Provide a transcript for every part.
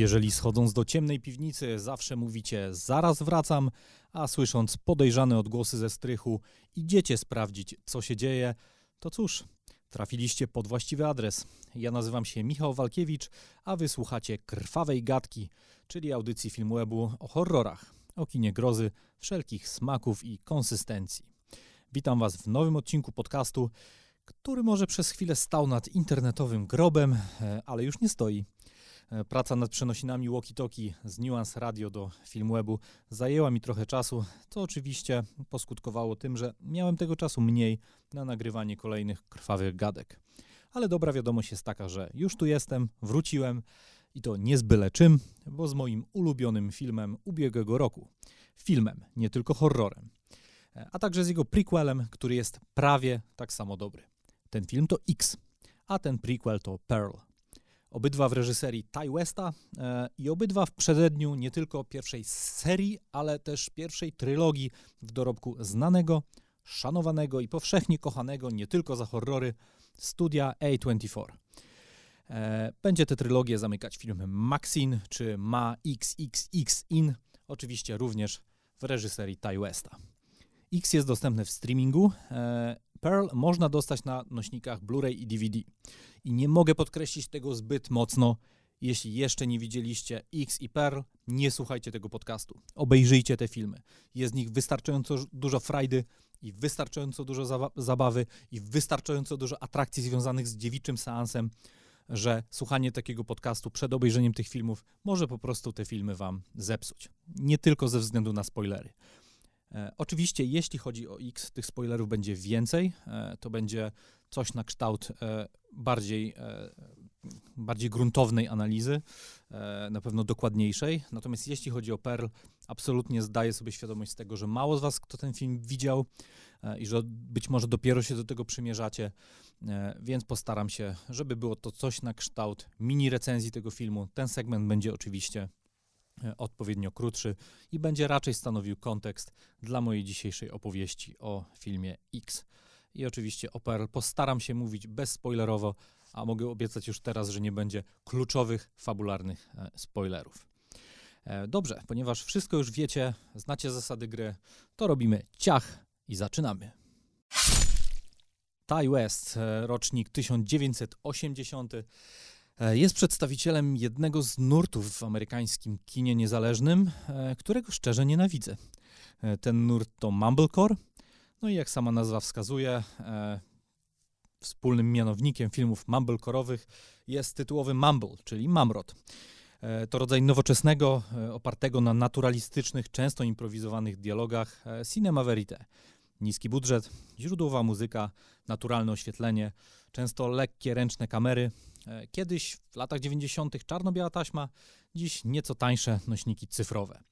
Jeżeli schodząc do ciemnej piwnicy zawsze mówicie zaraz wracam, a słysząc podejrzane odgłosy ze strychu idziecie sprawdzić co się dzieje, to cóż, trafiliście pod właściwy adres. Ja nazywam się Michał Walkiewicz, a wysłuchacie Krwawej Gadki, czyli audycji Filmwebu o horrorach, o kinie grozy, wszelkich smaków i konsystencji. Witam Was w nowym odcinku podcastu, który może przez chwilę stał nad internetowym grobem, e, ale już nie stoi. E, praca nad przenosinami walkie-talkie z Nuance Radio do Filmwebu zajęła mi trochę czasu, co oczywiście poskutkowało tym, że miałem tego czasu mniej na nagrywanie kolejnych krwawych gadek. Ale dobra wiadomość jest taka, że już tu jestem, wróciłem i to nie z byle czym, bo z moim ulubionym filmem ubiegłego roku. Filmem, nie tylko horrorem. E, a także z jego prequelem, który jest prawie tak samo dobry. Ten film to X, a ten prequel to Pearl. Obydwa w reżyserii Ty Westa e, i obydwa w przededniu nie tylko pierwszej serii, ale też pierwszej trylogii w dorobku znanego, szanowanego i powszechnie kochanego nie tylko za horrory studia A24. E, będzie tę trylogię zamykać film Maxine czy Ma XXX In, oczywiście również w reżyserii Ty Westa. X jest dostępny w streamingu. Pearl można dostać na nośnikach Blu-ray i DVD. I nie mogę podkreślić tego zbyt mocno. Jeśli jeszcze nie widzieliście X i Pearl, nie słuchajcie tego podcastu. Obejrzyjcie te filmy. Jest w nich wystarczająco dużo frajdy i wystarczająco dużo zabawy i wystarczająco dużo atrakcji związanych z dziewiczym seansem, że słuchanie takiego podcastu przed obejrzeniem tych filmów może po prostu te filmy wam zepsuć. Nie tylko ze względu na spoilery. E, oczywiście, jeśli chodzi o X, tych spoilerów będzie więcej. E, to będzie coś na kształt e, bardziej, bardziej gruntownej analizy, na pewno dokładniejszej. Natomiast jeśli chodzi o Pearl, absolutnie zdaję sobie świadomość z tego, że mało z Was kto ten film widział i że być może dopiero się do tego przymierzacie, więc postaram się, żeby było to coś na kształt mini recenzji tego filmu. Ten segment będzie oczywiście odpowiednio krótszy i będzie raczej stanowił kontekst dla mojej dzisiejszej opowieści o filmie X. I oczywiście o Pearl postaram się mówić bezspoilerowo, a mogę obiecać już teraz, że nie będzie kluczowych, fabularnych e, spoilerów. E, dobrze, ponieważ wszystko już wiecie, znacie zasady gry, to robimy ciach i zaczynamy. Ty West, rocznik 1980 E, jest przedstawicielem jednego z nurtów w amerykańskim kinie niezależnym, e, którego szczerze nienawidzę. E, ten nurt to mumblecore, no i jak sama nazwa wskazuje, wspólnym mianownikiem filmów mumblecore'owych jest tytułowy mumble, czyli mamrot. To rodzaj nowoczesnego, opartego na naturalistycznych, często improwizowanych dialogach cinema verite. Niski budżet, źródłowa muzyka, naturalne oświetlenie, często lekkie ręczne kamery, E, kiedyś w latach 90. czarno-biała taśma, dziś nieco tańsze nośniki cyfrowe.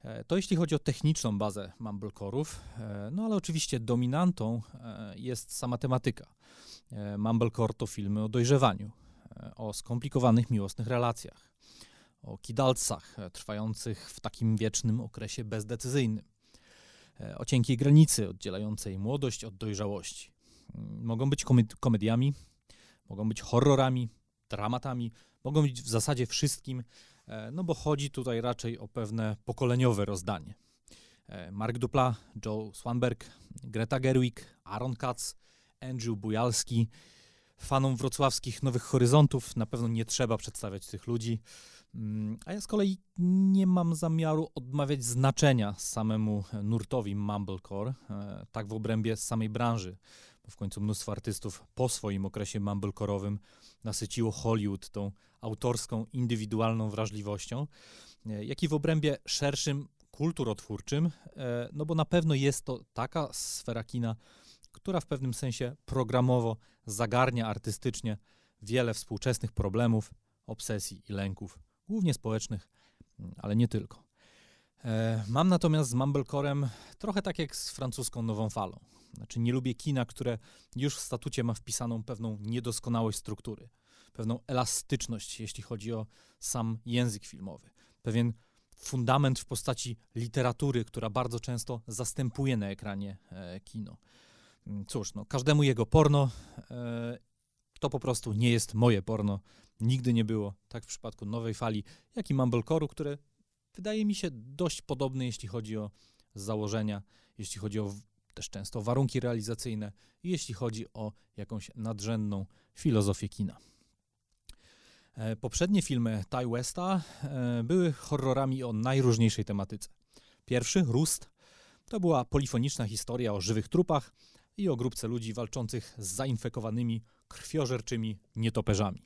E, to jeśli chodzi o techniczną bazę Mumblecore'ów, e, no ale oczywiście dominantą jest sama tematyka. Mumblecore to filmy o dojrzewaniu, o skomplikowanych miłosnych relacjach, o kidalcach trwających w takim wiecznym okresie bezdecyzyjnym, o cienkiej granicy oddzielającej młodość od dojrzałości. Mogą być komediami, mogą być horrorami, dramatami, mogą być w zasadzie wszystkim, e, no bo chodzi tutaj raczej o pewne pokoleniowe rozdanie. E, Mark Dupla, Joe Swanberg, Greta Gerwig, Aaron Katz, Andrew Bujalski. Fanom wrocławskich Nowych Horyzontów na pewno nie trzeba przedstawiać tych ludzi. Mm, a ja z kolei nie mam zamiaru odmawiać znaczenia samemu nurtowi Mumblecore, e, tak w obrębie samej branży bo w końcu mnóstwo artystów po swoim okresie mumblecore'owym nasyciło Hollywood tą autorską, indywidualną wrażliwością, e, jak i w obrębie szerszym, kulturotwórczym, e, no bo na pewno jest to taka sfera kina, która w pewnym sensie programowo zagarnia artystycznie wiele współczesnych problemów, obsesji i lęków, głównie społecznych, mm, ale nie tylko. E, mam natomiast z Mumblecorem trochę tak jak z francuską nową falą. Znaczy nie lubię kina, które już w statucie ma wpisaną pewną niedoskonałość struktury, pewną elastyczność, jeśli chodzi o sam język filmowy, pewien fundament w postaci literatury, która bardzo często zastępuje na ekranie e, kino. Mm, cóż, no, każdemu jego porno, e, to po prostu nie jest moje porno nigdy nie było, tak w przypadku nowej fali, jak i Mumblecore'u, które wydaje mi się dość podobne, jeśli chodzi o założenia, jeśli chodzi o też często warunki realizacyjne jeśli chodzi o jakąś nadrzędną filozofię kina. E, poprzednie filmy Ty Westa e, były horrorami o najróżniejszej tematyce. Pierwszy, Rust, to była polifoniczna historia o żywych trupach i o grupce ludzi walczących z zainfekowanymi, krwiożerczymi nietoperzami.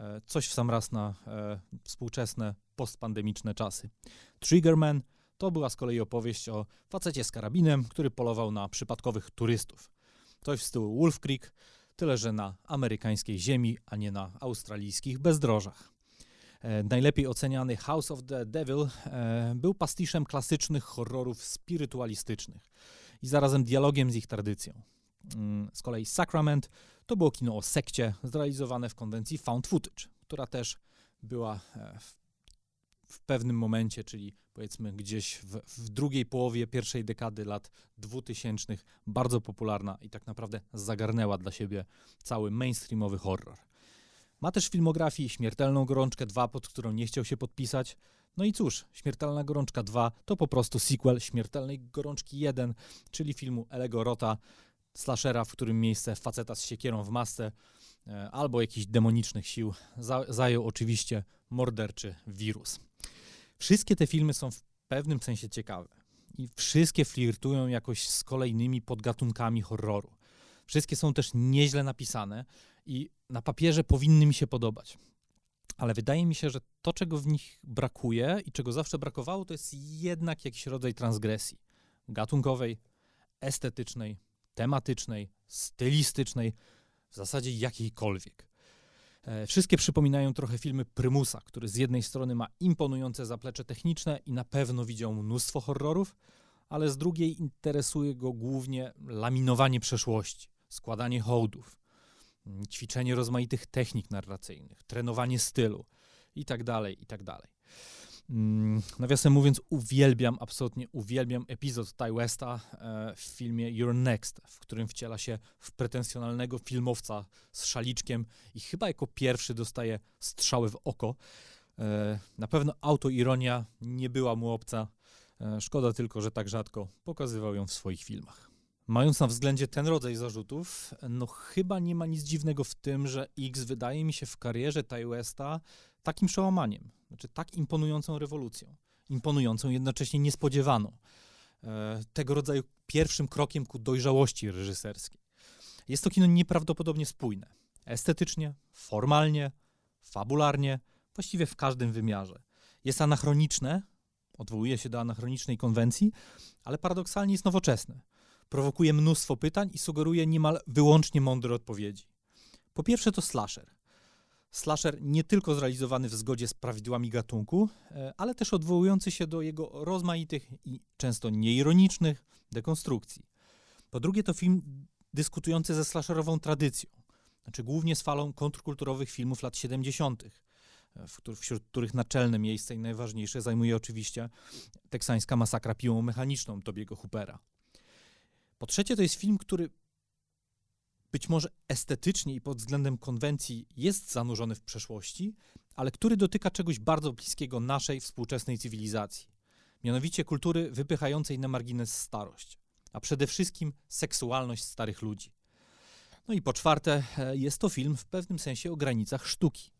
E, coś w sam raz na współczesne, postpandemiczne czasy. Triggerman to była z kolei opowieść o facecie z karabinem, który polował na przypadkowych turystów. Coś w stylu Wolf Creek, tyle że na amerykańskiej ziemi, a nie na australijskich bezdrożach. E, najlepiej oceniany House of the Devil e, był pastiszem klasycznych horrorów spirytualistycznych i zarazem dialogiem z ich tradycją. Mm, z kolei Sacrament to było kino o sekcie zrealizowane w konwencji found footage, która też była e, w w pewnym momencie, czyli powiedzmy gdzieś w, w, drugiej połowie pierwszej dekady lat 2000, bardzo popularna i tak naprawdę zagarnęła dla siebie cały mainstreamowy horror. Ma też filmografii Śmiertelną Gorączkę 2, pod którą nie chciał się podpisać. No i cóż, Śmiertelna Gorączka 2 to po prostu sequel Śmiertelnej Gorączki 1, czyli filmu Elego Rota, slashera, w którym miejsce faceta z siekierą w masce e, albo jakichś demonicznych sił zajął oczywiście morderczy wirus. Wszystkie te filmy są w pewnym sensie ciekawe i wszystkie flirtują jakoś z kolejnymi podgatunkami horroru. Wszystkie są też nieźle napisane i na papierze powinny mi się podobać. Ale wydaje mi się, że to, czego w nich brakuje i czego zawsze brakowało, to jest jednak jakiś rodzaj transgresji gatunkowej, estetycznej, tematycznej, stylistycznej, w zasadzie jakiejkolwiek. E, wszystkie przypominają trochę filmy Prymusa, który z jednej strony ma imponujące zaplecze techniczne i na pewno widział mnóstwo horrorów, ale z drugiej interesuje go głównie laminowanie przeszłości, składanie hołdów, mm, ćwiczenie rozmaitych technik narracyjnych, trenowanie stylu itd., tak itd. Mm, nawiasem mówiąc, uwielbiam, absolutnie uwielbiam epizod Ty Westa e, w filmie You're Next, w którym wciela się w pretensjonalnego filmowca z szaliczkiem i chyba jako pierwszy dostaje strzały w oko. E, na pewno autoironia nie była mu obca. E, szkoda tylko, że tak rzadko pokazywał ją w swoich filmach. Mając na względzie ten rodzaj zarzutów, no chyba nie ma nic dziwnego w tym, że X wydaje mi się w karierze Ty Westa takim przełamaniem, znaczy tak imponującą rewolucją, imponującą, jednocześnie niespodziewaną. E, tego rodzaju pierwszym krokiem ku dojrzałości reżyserskiej. Jest to kino nieprawdopodobnie spójne. Estetycznie, formalnie, fabularnie, właściwie w każdym wymiarze. Jest anachroniczne, odwołuje się do anachronicznej konwencji, ale paradoksalnie jest nowoczesne. Prowokuje mnóstwo pytań i sugeruje niemal wyłącznie mądre odpowiedzi. Po pierwsze to slasher. Slasher nie tylko zrealizowany w zgodzie z prawidłami gatunku, e, ale też odwołujący się do jego rozmaitych i często nieironicznych dekonstrukcji. Po drugie, to film dyskutujący ze slasherową tradycją, znaczy głównie z falą kontrkulturowych filmów lat 70., e, wśród których naczelne miejsce i najważniejsze zajmuje oczywiście teksańska masakra piłą mechaniczną Tobiego Hoopera. Po trzecie, to jest film, który być może estetycznie i pod względem konwencji jest zanurzony w przeszłości, ale który dotyka czegoś bardzo bliskiego naszej współczesnej cywilizacji. Mianowicie kultury wypychającej na margines starość, a przede wszystkim seksualność starych ludzi. No i po czwarte, e, jest to film w pewnym sensie o granicach sztuki.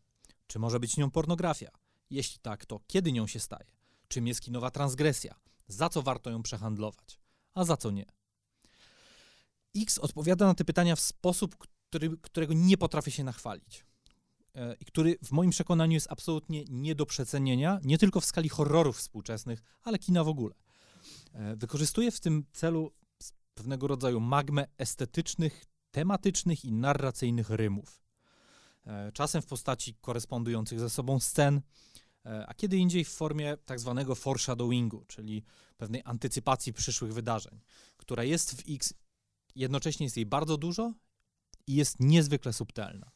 Czy może być nią pornografia? Jeśli tak, to kiedy nią się staje? Czym jest kinowa transgresja? Za co warto ją przehandlować? A za co nie? X odpowiada na te pytania w sposób, który, którego nie potrafię się nachwalić. E, I który w moim przekonaniu jest absolutnie nie do przecenienia, nie tylko w skali horrorów współczesnych, ale kina w ogóle. E, wykorzystuje w tym celu pewnego rodzaju magmę estetycznych, tematycznych i narracyjnych rymów. E, czasem w postaci korespondujących ze sobą scen, a kiedy indziej w formie tak zwanego foreshadowingu, czyli pewnej antycypacji przyszłych wydarzeń, która jest w X jednocześnie jest jej bardzo dużo i jest niezwykle subtelna.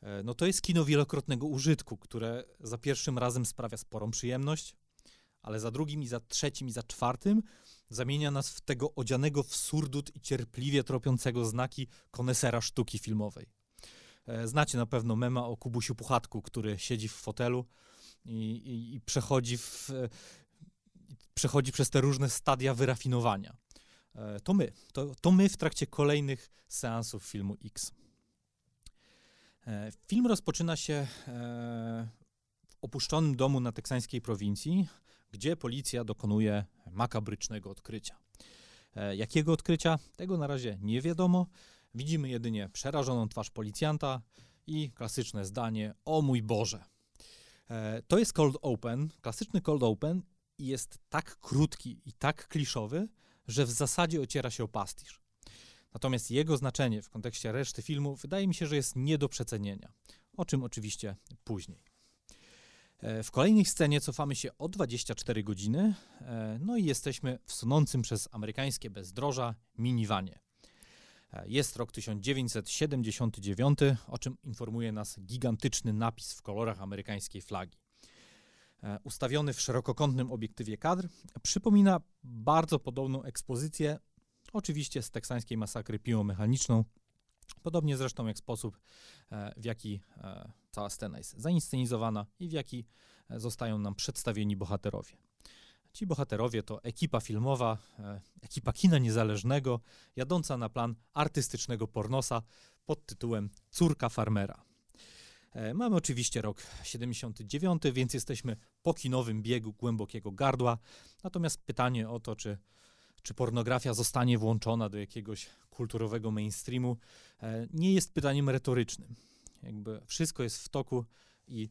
E, no to jest kino wielokrotnego użytku, które za pierwszym razem sprawia sporą przyjemność, ale za drugim i za trzecim i za czwartym zamienia nas w tego odzianego w surdut i cierpliwie tropiącego znaki konesera sztuki filmowej. Znacie na pewno mema o Kubusiu Puchatku, który siedzi w fotelu i, i, i przechodzi, w, przechodzi przez te różne stadia wyrafinowania. To my, to, to my w trakcie kolejnych seansów filmu X. Film rozpoczyna się w opuszczonym domu na teksańskiej prowincji, gdzie policja dokonuje makabrycznego odkrycia. E, jakiego odkrycia? Tego na razie nie wiadomo. Widzimy jedynie przerażoną twarz policjanta i klasyczne zdanie: O mój Boże. E, to jest cold open, klasyczny cold open i jest tak krótki i tak kliszowy, że w zasadzie ociera się o pastisz. Natomiast jego znaczenie w kontekście reszty filmu wydaje mi się, że jest nie do przecenienia, o czym oczywiście później. E, w kolejnej scenie cofamy się o 24 godziny, e, no i jesteśmy w sunącym przez amerykańskie bezdroża minivanie. E, jest rok 1979, o czym informuje nas gigantyczny napis w kolorach amerykańskiej flagi. Ustawiony w szerokokątnym obiektywie kadr, przypomina bardzo podobną ekspozycję, oczywiście z teksańskiej masakry piłą mechaniczną, podobnie zresztą jak sposób, w jaki cała scena jest zainscenizowana i w jaki e, zostają nam przedstawieni bohaterowie. Ci bohaterowie to ekipa filmowa, e, ekipa kina niezależnego, jadąca na plan artystycznego pornosa pod tytułem Córka farmera. E, mamy oczywiście rok 79, więc jesteśmy po kinowym biegu głębokiego gardła. Natomiast pytanie o to, czy, czy pornografia zostanie włączona do jakiegoś kulturowego mainstreamu, nie jest pytaniem retorycznym. Jakby wszystko jest w toku i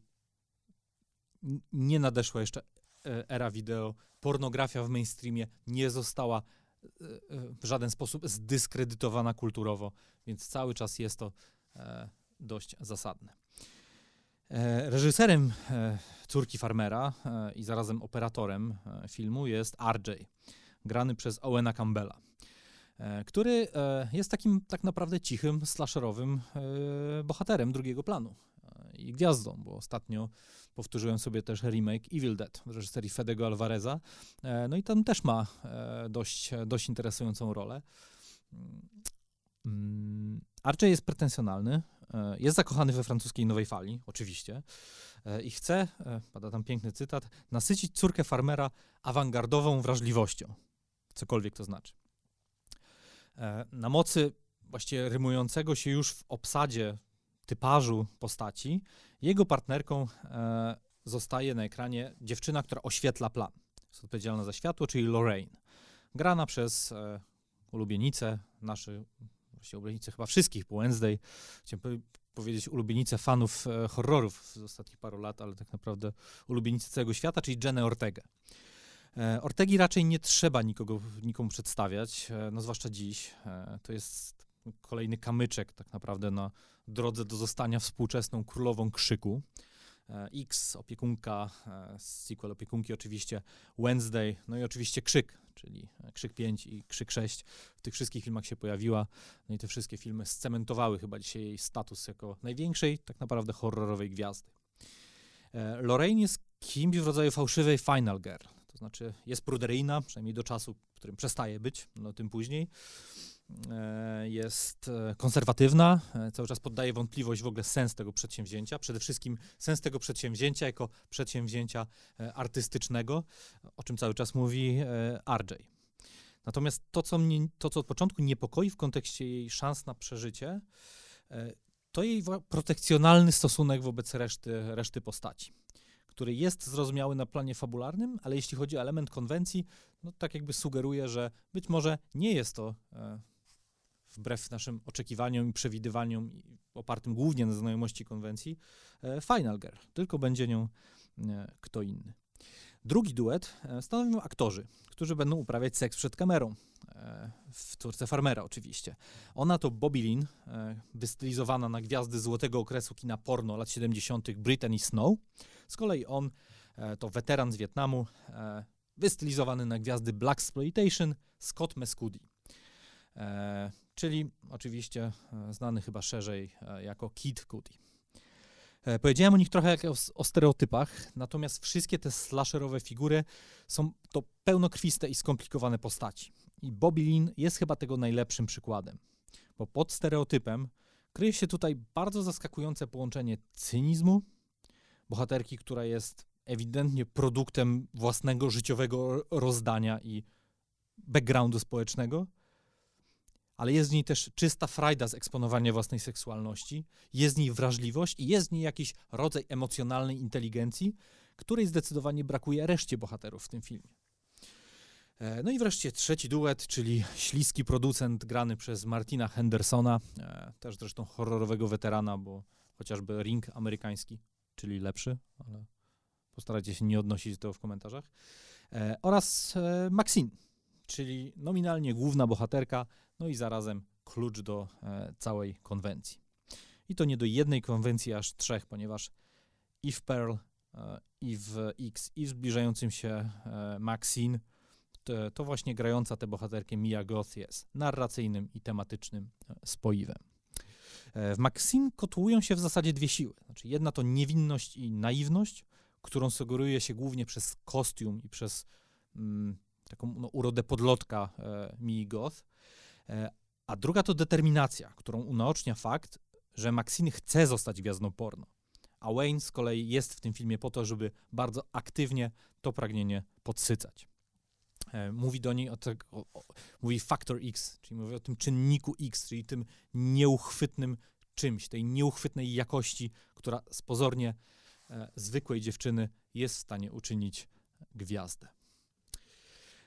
nie nadeszła jeszcze e, era wideo. Pornografia w mainstreamie nie została e, e, w żaden sposób zdyskredytowana kulturowo, więc cały czas jest to dość zasadne. Reżyserem córki farmera i zarazem operatorem filmu jest RJ, grany przez Owena Campbella. E, który e, jest takim tak naprawdę cichym, slasherowym e, bohaterem drugiego planu i gwiazdą, bo ostatnio powtórzyłem sobie też remake Evil Dead w reżyserii Fedego Alvareza, no i tam też ma dość, dość interesującą rolę. Mm, Archer jest pretensjonalny, jest zakochany we francuskiej nowej fali, oczywiście, i chce, pada tam piękny cytat, nasycić córkę farmera awangardową wrażliwością, cokolwiek to znaczy. E, na mocy właściwie rymującego się już w obsadzie typażu postaci, jego partnerką e, zostaje na ekranie dziewczyna, która oświetla plan. Jest odpowiedzialna za światło, czyli Lorraine. Grana przez e, ulubienicę, nasze, właściwie ulubienicę chyba wszystkich po Wednesday. Chciałem powiedzieć ulubienicę fanów horrorów z ostatnich paru lat, ale tak naprawdę ulubienicę całego świata, czyli Jenę Ortega. E, Ortegi raczej nie trzeba nikogo, nikomu przedstawiać, e, no zwłaszcza dziś. E, to jest kolejny kamyczek tak naprawdę na drodze do zostania współczesną królową krzyku. X, opiekunka, sequel opiekunki oczywiście, Wednesday, no i oczywiście Krzyk, czyli Krzyk 5 i Krzyk 6. W tych wszystkich filmach się pojawiła, no i te wszystkie filmy scementowały chyba dzisiaj jej status jako największej tak naprawdę horrorowej gwiazdy. Lorraine jest kimś w rodzaju fałszywej Final Girl. To znaczy jest pruderyjna, przynajmniej do czasu, w którym przestaje być, no tym później. E, jest e, konserwatywna, e, cały czas poddaje wątpliwość w ogóle sens tego przedsięwzięcia. Przede wszystkim sens tego przedsięwzięcia jako przedsięwzięcia artystycznego, o czym cały czas mówi RJ. Natomiast to co, mnie, to, co od początku niepokoi w kontekście jej szans na przeżycie, to jej protekcjonalny stosunek wobec reszty, reszty postaci który jest zrozumiały na planie fabularnym, ale jeśli chodzi o element konwencji, no tak jakby sugeruje, że być może nie jest to wbrew naszym oczekiwaniom i przewidywaniom opartym głównie na znajomości konwencji e, Final Girl, tylko będzie nią e, kto inny. Drugi duet stanowią aktorzy, którzy będą uprawiać seks przed kamerą. W córce farmera oczywiście. Ona to Bobby Lynn, wystylizowana na gwiazdy złotego okresu kina porno lat 70. Brittany Snow. Z kolei on e, to weteran z Wietnamu, e, wystylizowany na gwiazdy Black Exploitation, Scott Mescudi. E, czyli oczywiście znany chyba szerzej jako Kid Cudi. Powiedziałem o nich trochę jak o, o, stereotypach, natomiast wszystkie te slasherowe figury są to pełnokrwiste i skomplikowane postaci. I Bobby Lynn jest chyba tego najlepszym przykładem, bo pod stereotypem kryje się tutaj bardzo zaskakujące połączenie cynizmu, bohaterki, która jest ewidentnie produktem własnego życiowego rozdania i backgroundu społecznego, ale jest w niej też czysta frajda z eksponowania własnej seksualności, jest w niej wrażliwość i jest w niej jakiś rodzaj emocjonalnej inteligencji, której zdecydowanie brakuje reszcie bohaterów w tym filmie. E, no i wreszcie trzeci duet, czyli śliski producent grany przez Martina Hendersona, e, też zresztą horrorowego weterana, bo chociażby Ring amerykański, czyli lepszy, ale postarajcie się nie odnosić do tego w komentarzach, e, oraz Maxine, czyli nominalnie główna bohaterka, no i zarazem klucz do całej konwencji. I to nie do jednej konwencji, aż trzech, ponieważ Eve Pearl, Eve X i w zbliżającym się Maxine to, to właśnie grająca tę bohaterkę Mia Goth jest narracyjnym i tematycznym e, spoiwem. E, w Maxine kotłują się w zasadzie dwie siły. Znaczy jedna to niewinność i naiwność, którą sugeruje się głównie przez kostium i przez mm, taką no, urodę podlotka e, Mii Goth, e, a druga to determinacja, którą unaocznia fakt, że Maxine chce zostać gwiazdą porno, a Wayne z kolei jest w tym filmie po to, żeby bardzo aktywnie to pragnienie podsycać. E, mówi do niej o, te, o, o, mówi factor X, czyli mówi o tym czynniku X, czyli tym nieuchwytnym czymś, tej nieuchwytnej jakości, która z pozornie e, zwykłej dziewczyny jest w stanie uczynić gwiazdę.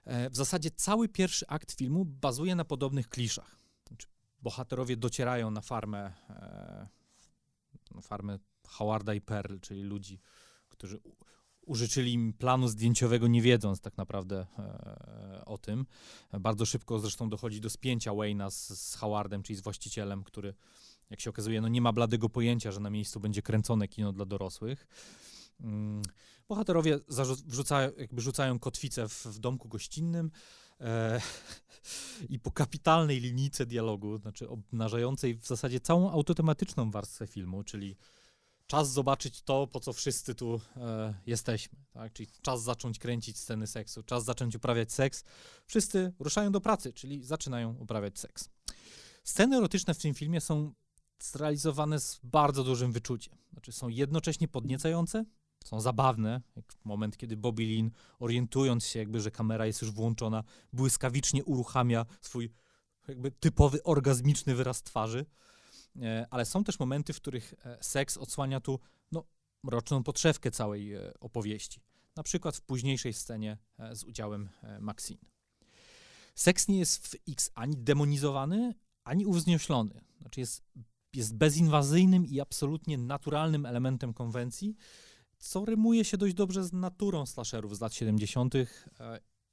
E, w zasadzie cały pierwszy akt filmu bazuje na podobnych kliszach. Znaczy, bohaterowie docierają na farmę, e, farmę Howarda i Pearl, czyli ludzi, którzy użyczyli im planu zdjęciowego, nie wiedząc tak naprawdę e, o tym. Bardzo szybko zresztą dochodzi do spięcia Wayne'a z, z Howardem, czyli z właścicielem, który, jak się okazuje, no nie ma bladego pojęcia, że na miejscu będzie kręcone kino dla dorosłych. Mm, bohaterowie wrzucają, jakby rzucają kotwicę w, w domku gościnnym e, i po kapitalnej linijce dialogu, znaczy obnażającej w zasadzie całą autotematyczną warstwę filmu, czyli czas zobaczyć to, po co wszyscy tu e, jesteśmy, tak? Czyli czas zacząć kręcić sceny seksu, czas zacząć uprawiać seks. Wszyscy ruszają do pracy, czyli zaczynają uprawiać seks. Sceny erotyczne w tym filmie są zrealizowane z bardzo dużym wyczuciem. Znaczy są jednocześnie podniecające, są zabawne, jak moment, kiedy Bobby Lin, orientując się jakby, że kamera jest już włączona, błyskawicznie uruchamia swój jakby typowy orgazmiczny wyraz twarzy. E, ale są też momenty, w których e, seks odsłania tu no, mroczną podszewkę całej e, opowieści. Na przykład w późniejszej scenie z udziałem Maxine. Seks nie jest w X ani demonizowany, ani uwznioślony. Znaczy jest, jest bezinwazyjnym i absolutnie naturalnym elementem konwencji, co rymuje się dość dobrze z naturą slasherów z lat 70.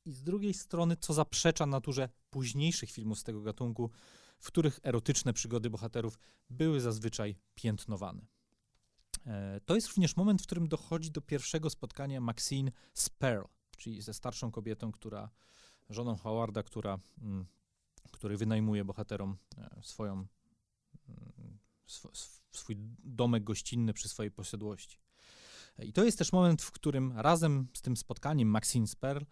i z drugiej strony, co zaprzecza naturze późniejszych filmów z tego gatunku, w których erotyczne przygody bohaterów były zazwyczaj piętnowane. E, to jest również moment, w którym dochodzi do pierwszego spotkania Maxine z Pearl, czyli ze starszą kobietą, która, żoną Howarda, która, mm, który wynajmuje bohaterom e, swoją, mm, swój domek gościnny przy swojej posiadłości. I to jest też moment, w którym razem z tym spotkaniem Maxine z Pearl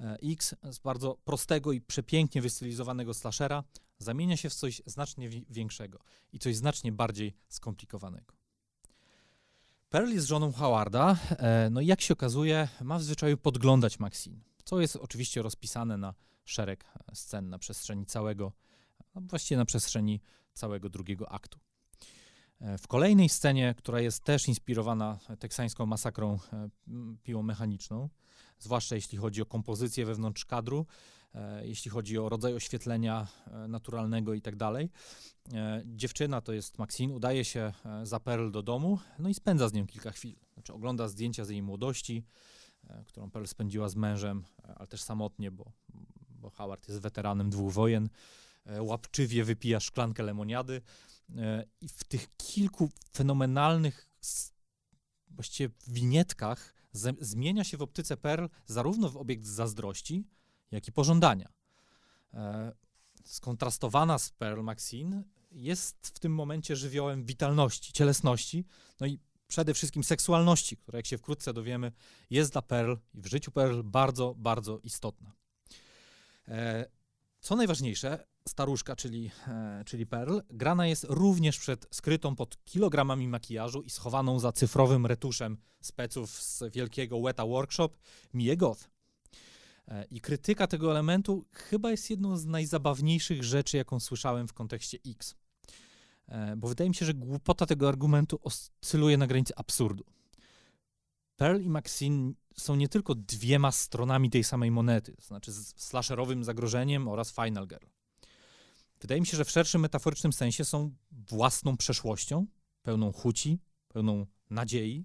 E, X z bardzo prostego i przepięknie wystylizowanego slashera zamienia się w coś znacznie większego i coś znacznie bardziej skomplikowanego. Pearl jest żoną Howarda, e, no i jak się okazuje, ma w zwyczaju podglądać Maxine, co jest oczywiście rozpisane na szereg scen na przestrzeni całego, no właściwie na przestrzeni całego drugiego aktu. W kolejnej scenie, która jest też inspirowana teksańską masakrą piłą mechaniczną, zwłaszcza jeśli chodzi o kompozycję wewnątrz kadru, e, jeśli chodzi o rodzaj oświetlenia e, naturalnego i tak dalej. E, dziewczyna, to jest Maxine, udaje się za Pearl do domu, no i spędza z nią kilka chwil. Znaczy ogląda zdjęcia z jej młodości, którą Pearl spędziła z mężem, ale też samotnie, bo, bo Howard jest weteranem dwóch wojen. Łapczywie wypija szklankę lemoniady i w tych kilku fenomenalnych właściwie winietkach zmienia się w optyce Perl zarówno w obiekt zazdrości, jak i pożądania. E, skontrastowana z Pearl Maxine jest w tym momencie żywiołem witalności, cielesności, no i przede wszystkim seksualności, która, jak się wkrótce dowiemy, jest dla Pearl i w życiu Pearl bardzo, bardzo istotna. Co najważniejsze, staruszka, czyli, e, czyli Pearl, grana jest również przed skrytą pod kilogramami makijażu i schowaną za cyfrowym retuszem speców z wielkiego Weta Workshop Mie Goth. E, I krytyka tego elementu chyba jest jedną z najzabawniejszych rzeczy, jaką słyszałem w kontekście X. E, bo wydaje mi się, że głupota tego argumentu oscyluje na granicy absurdu. Pearl i Maxine są nie tylko dwiema stronami tej samej monety, to znaczy z slasherowym zagrożeniem oraz Final Girl. Wydaje mi się, że w szerszym metaforycznym sensie są własną przeszłością, pełną chuci, pełną nadziei,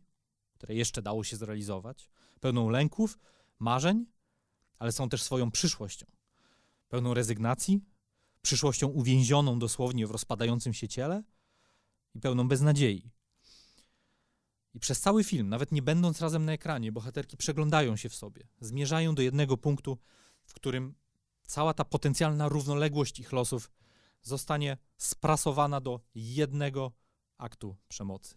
które jeszcze dało się zrealizować, pełną lęków, marzeń, ale są też swoją przyszłością, pełną rezygnacji, przyszłością uwięzioną dosłownie w rozpadającym się ciele i pełną beznadziei. I przez cały film, nawet nie będąc razem na ekranie, bohaterki przeglądają się w sobie, zmierzają do jednego punktu, w którym cała ta potencjalna równoległość ich losów zostanie sprasowana do jednego aktu przemocy.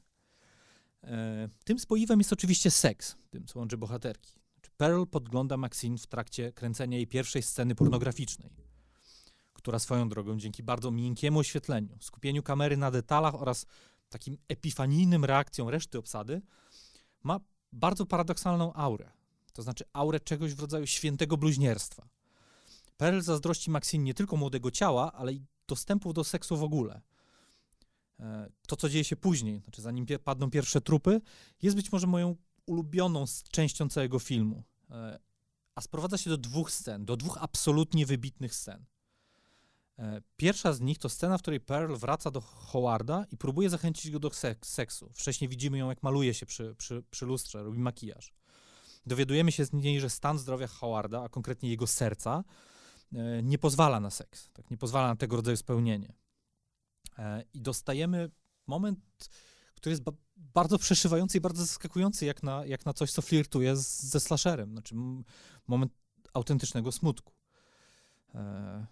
E, tym spoiwem jest oczywiście seks, tym co łączy bohaterki. Pearl podgląda Maxine w trakcie kręcenia jej pierwszej sceny pornograficznej, która swoją drogą dzięki bardzo miękkiemu oświetleniu, skupieniu kamery na detalach oraz takim epifanijnym reakcjom reszty obsady, ma bardzo paradoksalną aurę. To znaczy aurę czegoś w rodzaju świętego bluźnierstwa. Pearl zazdrości Maxine nie tylko młodego ciała, ale i dostępów do seksu w ogóle. E, to, co dzieje się później, znaczy zanim padną pierwsze trupy, jest być może moją ulubioną częścią całego filmu. E, a sprowadza się do dwóch scen, do dwóch absolutnie wybitnych scen. E, pierwsza z nich to scena, w której Pearl wraca do Howarda i próbuje zachęcić go do seksu. Wcześniej widzimy ją, jak maluje się przy, przy, przy lustrze, robi makijaż. Dowiadujemy się z niej, że stan zdrowia Howarda, a konkretnie jego serca, e, nie pozwala na seks, tak, nie pozwala na tego rodzaju spełnienie. I dostajemy moment, który jest ba bardzo przeszywający i bardzo zaskakujący, jak na, jak na coś, co flirtuje z, ze slasherem. Znaczy, moment autentycznego smutku. E,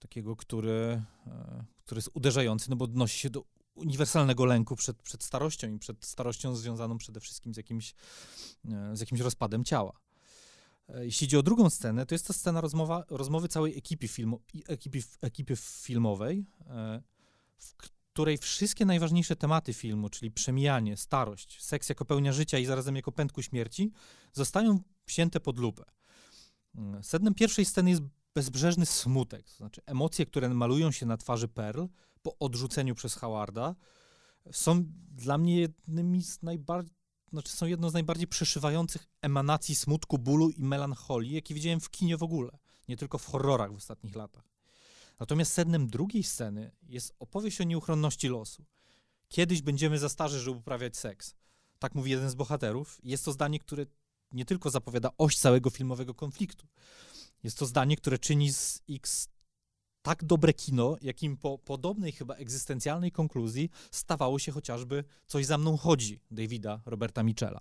takiego, który, e, który jest uderzający, no bo odnosi się do uniwersalnego lęku przed, przed starością i przed starością związaną przede wszystkim z jakimś, e, z jakimś rozpadem ciała. E, jeśli chodzi o drugą scenę, to jest to scena rozmowa, rozmowy całej ekipy, filmu, ekipy, ekipy filmowej, w której wszystkie najważniejsze tematy filmu, czyli przemijanie, starość, seks jako pełnia życia i zarazem jako pędku śmierci, zostają wzięte pod lupę. Sednem pierwszej sceny jest bezbrzeżny smutek, to znaczy emocje, które malują się na twarzy Pearl po odrzuceniu przez Howarda, są dla mnie jednymi z najbardziej, znaczy są jedną z najbardziej przeszywających emanacji smutku, bólu i melancholii, jakie widziałem w kinie w ogóle, nie tylko w horrorach w ostatnich latach. Natomiast sednem drugiej sceny jest opowieść o nieuchronności losu. Kiedyś będziemy za starzy, żeby uprawiać seks. Tak mówi jeden z bohaterów. Jest to zdanie, które nie tylko zapowiada oś całego filmowego konfliktu. Jest to zdanie, które czyni z X tak dobre kino, jakim po podobnej chyba egzystencjalnej konkluzji stawało się chociażby Coś za mną chodzi Davida Roberta Michela.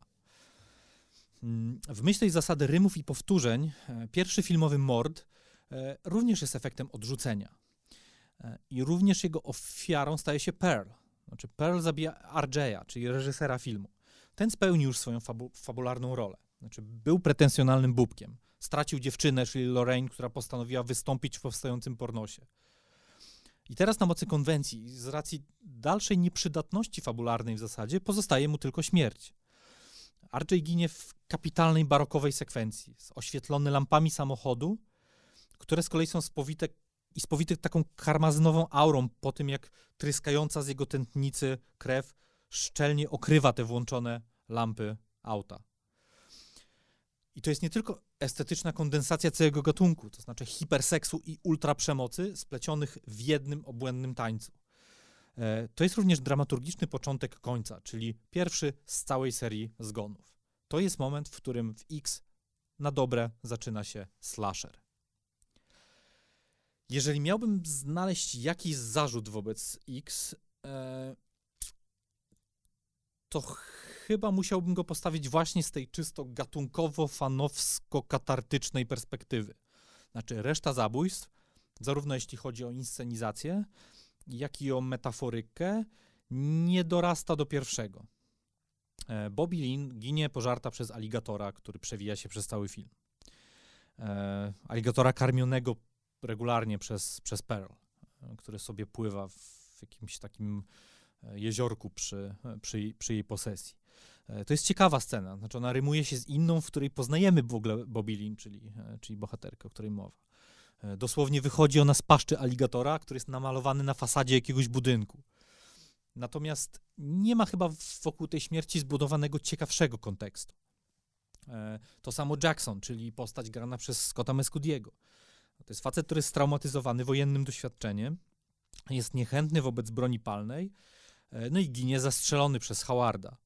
Mm, w myśl tej zasady rymów i powtórzeń, e, pierwszy filmowy mord e, również jest efektem odrzucenia. E, I również jego ofiarą staje się Pearl. Znaczy Pearl zabija RJ'a, czyli reżysera filmu. Ten spełnił już swoją fabu fabularną rolę. Znaczy był pretensjonalnym bubkiem stracił dziewczynę, czyli Lorraine, która postanowiła wystąpić w powstającym pornosie. I teraz na mocy konwencji, z racji dalszej nieprzydatności fabularnej w zasadzie, pozostaje mu tylko śmierć. RJ ginie w kapitalnej barokowej sekwencji, oświetlony lampami samochodu, które z kolei są spowite i spowite taką karmazynową aurą po tym, jak tryskająca z jego tętnicy krew szczelnie okrywa te włączone lampy auta. I to jest nie tylko estetyczna kondensacja całego gatunku, to znaczy hiperseksu i ultraprzemocy splecionych w jednym obłędnym tańcu. E, to jest również dramaturgiczny początek końca, czyli pierwszy z całej serii zgonów. To jest moment, w którym w X na dobre zaczyna się slasher. Jeżeli miałbym znaleźć jakiś zarzut wobec X, e, to chyba musiałbym go postawić właśnie z tej czysto gatunkowo-fanowsko-katartycznej perspektywy. Znaczy, reszta zabójstw, zarówno jeśli chodzi o inscenizację, jak i o metaforykę, nie dorasta do pierwszego. E, Bobby Lynn ginie pożarta przez aligatora, który przewija się przez cały film. E, aligatora karmionego regularnie przez, przez Pearl, który sobie pływa w jakimś takim jeziorku przy, przy, przy jej posesji. To jest ciekawa scena, znaczy ona rymuje się z inną, w której poznajemy w ogóle Bobby Lynn, czyli, czyli bohaterkę, o której mowa. Dosłownie wychodzi ona z paszczy aligatora, który jest namalowany na fasadzie jakiegoś budynku. Natomiast nie ma chyba wokół tej śmierci zbudowanego ciekawszego kontekstu. E, to samo Jackson, czyli postać grana przez Scotta Mescudiego. To jest facet, który jest straumatyzowany wojennym doświadczeniem, jest niechętny wobec broni palnej, e, no i ginie zastrzelony przez Howarda.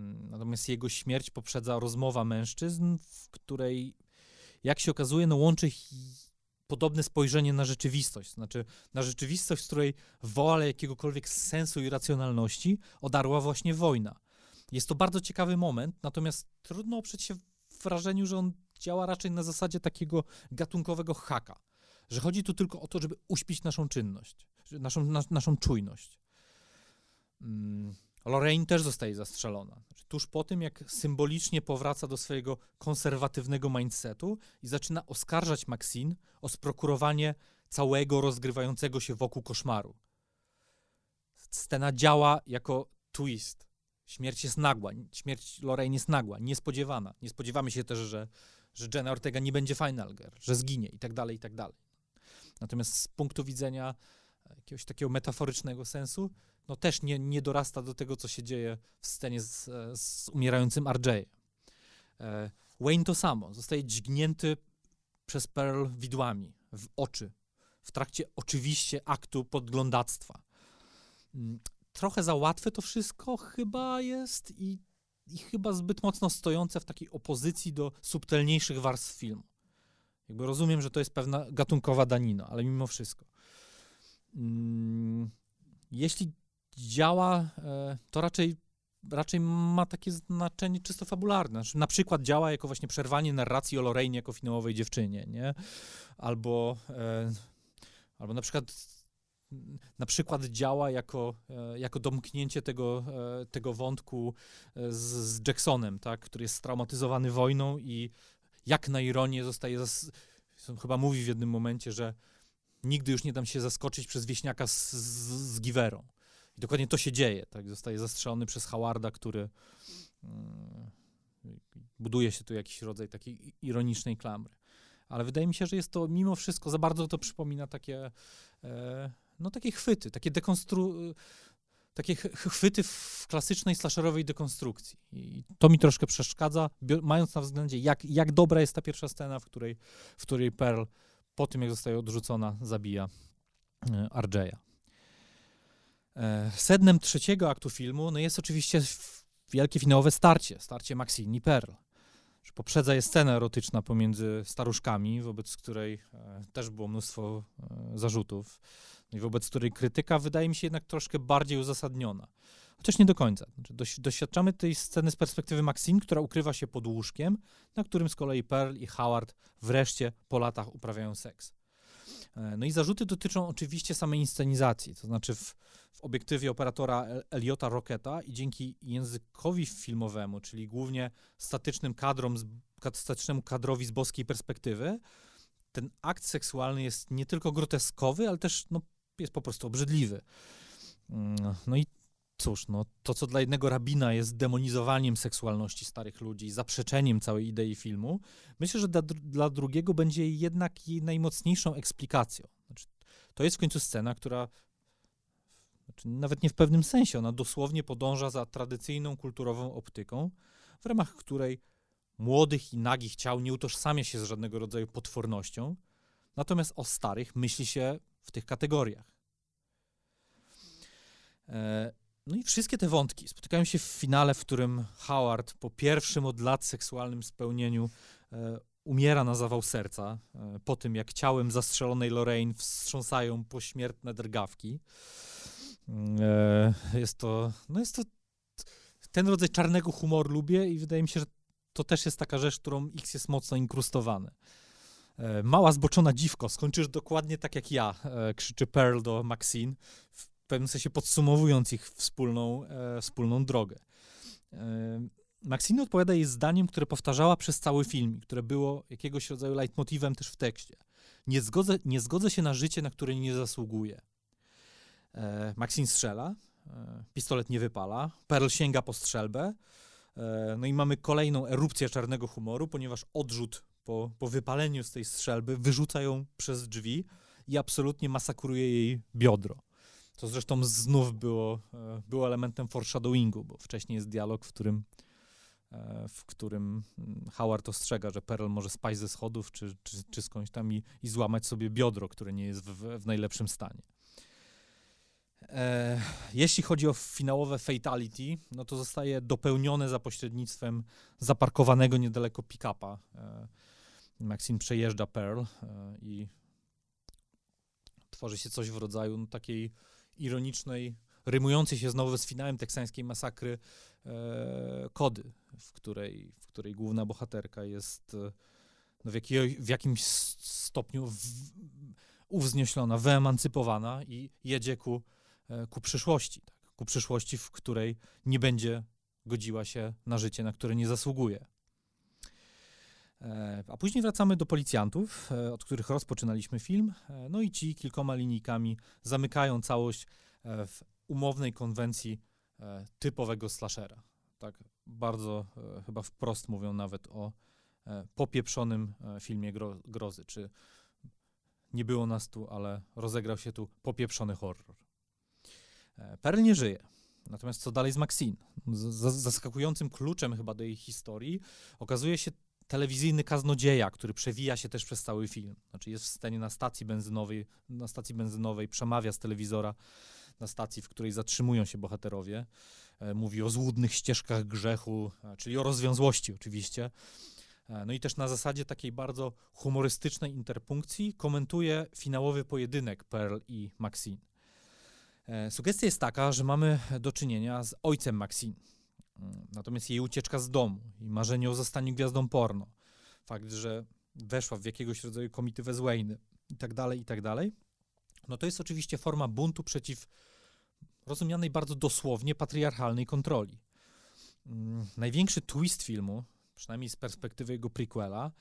Mm, natomiast jego śmierć poprzedza rozmowa mężczyzn, w której, jak się okazuje, no łączy podobne spojrzenie na rzeczywistość. Znaczy, na rzeczywistość, z której wola jakiegokolwiek sensu i racjonalności odarła właśnie wojna. Jest to bardzo ciekawy moment, natomiast trudno oprzeć się wrażeniu, że on działa raczej na zasadzie takiego gatunkowego haka. Że chodzi tu tylko o to, żeby uśpić naszą czynność, naszą, na, naszą czujność. Mm. Lorraine też zostaje zastrzelona. Znaczy, tuż po tym, jak symbolicznie powraca do swojego konserwatywnego mindsetu i zaczyna oskarżać Maxine o sprokurowanie całego rozgrywającego się wokół koszmaru. Scena działa jako twist. Śmierć jest nagła, śmierć Lorraine jest nagła, niespodziewana. Nie spodziewamy się też, że, że Jenna Ortega nie będzie final girl, że zginie i tak dalej, i tak dalej. Natomiast z punktu widzenia jakiegoś takiego metaforycznego sensu, no też nie, nie dorasta do tego, co się dzieje w scenie z, z umierającym RJ. E, Wayne to samo, zostaje dźgnięty przez Pearl widłami w oczy, w trakcie oczywiście aktu podglądactwa. Mm, trochę za łatwe to wszystko chyba jest i, i chyba zbyt mocno stojące w takiej opozycji do subtelniejszych warstw filmu. Jakby rozumiem, że to jest pewna gatunkowa danina, ale mimo wszystko. Mm, jeśli działa, e, to raczej, raczej ma takie znaczenie czysto fabularne. Znaczy, na przykład działa jako właśnie przerwanie narracji o Lorraine jako finałowej dziewczynie, nie? Albo, e, albo na przykład na przykład działa jako, e, jako domknięcie tego, tego wątku z, z Jacksonem, tak, który jest straumatyzowany wojną i jak na ironię zostaje, zas, chyba mówi w jednym momencie, że nigdy już nie dam się zaskoczyć przez wieśniaka z, z, z Giverą. I dokładnie to się dzieje, tak? Zostaje zastrzelony przez Howarda, który yy, buduje się tu jakiś rodzaj takiej ironicznej klamry. Ale wydaje mi się, że jest to mimo wszystko, za bardzo to przypomina takie, e, no takie chwyty, takie dekonstru... Takie chwyty w klasycznej slasherowej dekonstrukcji. I to mi troszkę przeszkadza, mając na względzie, jak, jak dobra jest ta pierwsza scena, w której, w której Pearl po tym, jak zostaje odrzucona, zabija e, RJ'a. E, sednem trzeciego aktu filmu no jest oczywiście wielkie finałowe starcie, starcie Maxine i Pearl. Poprzedza je scena erotyczna pomiędzy staruszkami, wobec której e, też było mnóstwo e, zarzutów no i wobec której krytyka wydaje mi się jednak troszkę bardziej uzasadniona. Chociaż nie do końca. Znaczy, doświadczamy tej sceny z perspektywy Maxine, która ukrywa się pod łóżkiem, na którym z kolei Pearl i Howard wreszcie po latach uprawiają seks. E, no i zarzuty dotyczą oczywiście samej inscenizacji, to znaczy w, w obiektywie operatora Eliota Rocketa i dzięki językowi filmowemu, czyli głównie statycznym kadrom, statycznemu kadrowi z boskiej perspektywy, ten akt seksualny jest nie tylko groteskowy, ale też no, jest po prostu obrzydliwy. Mm, no i cóż, no, to co dla jednego rabina jest demonizowaniem seksualności starych ludzi, zaprzeczeniem całej idei filmu, myślę, że dla, dla drugiego będzie jednak jej najmocniejszą eksplikacją. Znaczy, to jest w końcu scena, która znaczy, nawet nie w pewnym sensie, ona dosłownie podąża za tradycyjną kulturową optyką, w ramach której młodych i nagich ciał nie utożsamia się z żadnego rodzaju potwornością, natomiast o starych myśli się w tych kategoriach. E, no i wszystkie te wątki spotykają się w finale, w którym Howard po pierwszym od lat seksualnym spełnieniu e, umiera na zawał serca, e, po tym jak ciałem zastrzelonej Lorraine wstrząsają pośmiertne drgawki. E, jest to, no jest to, ten rodzaj czarnego humoru lubię i wydaje mi się, że to też jest taka rzecz, którą X jest mocno inkrustowany. E, mała zboczona dziwko, skończysz dokładnie tak jak ja, e, krzyczy Pearl do Maxine, pewnym sensie podsumowując ich wspólną, e, wspólną drogę. E, Maxine odpowiada jej zdaniem, które powtarzała przez cały film, które było jakiegoś rodzaju leitmotivem też w tekście. Nie zgodzę, nie zgodzę się na życie, na które nie zasługuję. E, Maxine strzela, e, pistolet nie wypala, Pearl sięga po strzelbę, e, no i mamy kolejną erupcję czarnego humoru, ponieważ odrzut po, po wypaleniu z tej strzelby wyrzuca ją przez drzwi i absolutnie masakruje jej biodro. To zresztą znów było, e, było elementem foreshadowingu, bo wcześniej jest dialog, w którym, e, w którym mm, Howard ostrzega, że Pearl może spaść ze schodów czy, czy, czy skądś tam i, i złamać sobie biodro, które nie jest w, w najlepszym stanie. E, jeśli chodzi o finałowe fatality, no to zostaje dopełnione za pośrednictwem zaparkowanego niedaleko pick-upa. Przejeżdża Pearl i tworzy się coś w rodzaju takiej ironicznej, rymującej się znowu z finałem teksańskiej masakry e, kody, w której, w której główna bohaterka jest e, no, w, jakiej, w jakimś stopniu w, uwznieślona, wyemancypowana i jedzie ku, e, ku przyszłości, tak? ku przyszłości, w której nie będzie godziła się na życie, na które nie zasługuje. E, a później wracamy do policjantów, e, od których rozpoczynaliśmy film. E, no i ci kilkoma linijkami zamykają całość w umownej konwencji typowego slashera. Tak bardzo chyba wprost mówią nawet o popieprzonym filmie gro grozy, czy nie było nas tu, ale rozegrał się tu popieprzony horror. Pearl nie żyje. Natomiast co dalej z Maxine? Z zaskakującym kluczem chyba do jej historii okazuje się telewizyjny kaznodzieja, który przewija się też przez cały film. Znaczy jest w scenie na stacji benzynowej, na stacji benzynowej przemawia z telewizora na stacji, w której zatrzymują się bohaterowie. E, mówi o złudnych ścieżkach grzechu, e, czyli o rozwiązłości oczywiście. E, no i też na zasadzie takiej bardzo humorystycznej interpunkcji komentuje finałowy pojedynek Pearl i Maxine. Sugestia jest taka, że mamy do czynienia z ojcem Maxine natomiast jej ucieczka z domu i marzenie o zostaniu gwiazdą porno, fakt, że weszła w jakiegoś rodzaju komitywę z Wayne i tak dalej, i tak dalej, no to jest oczywiście forma buntu przeciw rozumianej bardzo dosłownie patriarchalnej kontroli. Mm, największy twist filmu, przynajmniej z perspektywy jego prequela,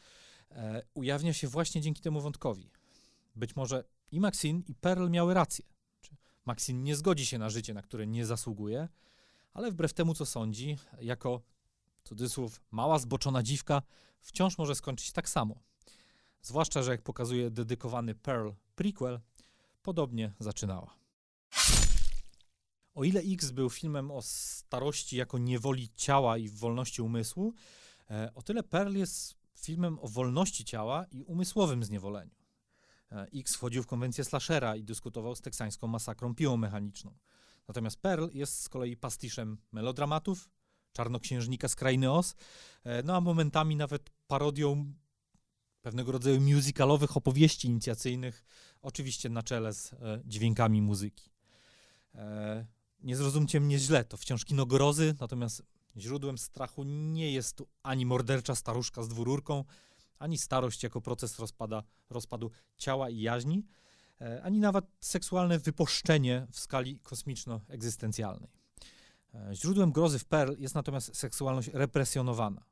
e, ujawnia się właśnie dzięki temu wątkowi. Być może i Maxine, i Pearl miały rację. Maxine nie zgodzi się na życie, na które nie zasługuje, ale wbrew temu, co sądzi, jako cudzysłów mała zboczona dziwka, wciąż może skończyć tak samo. Zwłaszcza, że jak pokazuje dedykowany Pearl prequel, podobnie zaczynała. O ile X był filmem o starości jako niewoli ciała i wolności umysłu, e, o tyle Pearl jest filmem o wolności ciała i umysłowym zniewoleniu. E, X wchodził w konwencję slashera i dyskutował z teksańską masakrą piłą mechaniczną. Natomiast Pearl jest z kolei pastiszem melodramatów, czarnoksiężnika z krainy Oz, e, no a momentami nawet parodią pewnego rodzaju musicalowych opowieści inicjacyjnych, oczywiście na czele z e, dźwiękami muzyki. E, nie zrozumcie mnie źle, to wciąż kino grozy, natomiast źródłem strachu nie jest tu ani mordercza staruszka z dwururką, ani starość jako proces rozpada, rozpadu ciała i jaźni, ani nawet seksualne wypuszczenie w skali kosmiczno-egzystencjalnej. E, źródłem grozy w Pearl jest natomiast seksualność represjonowana,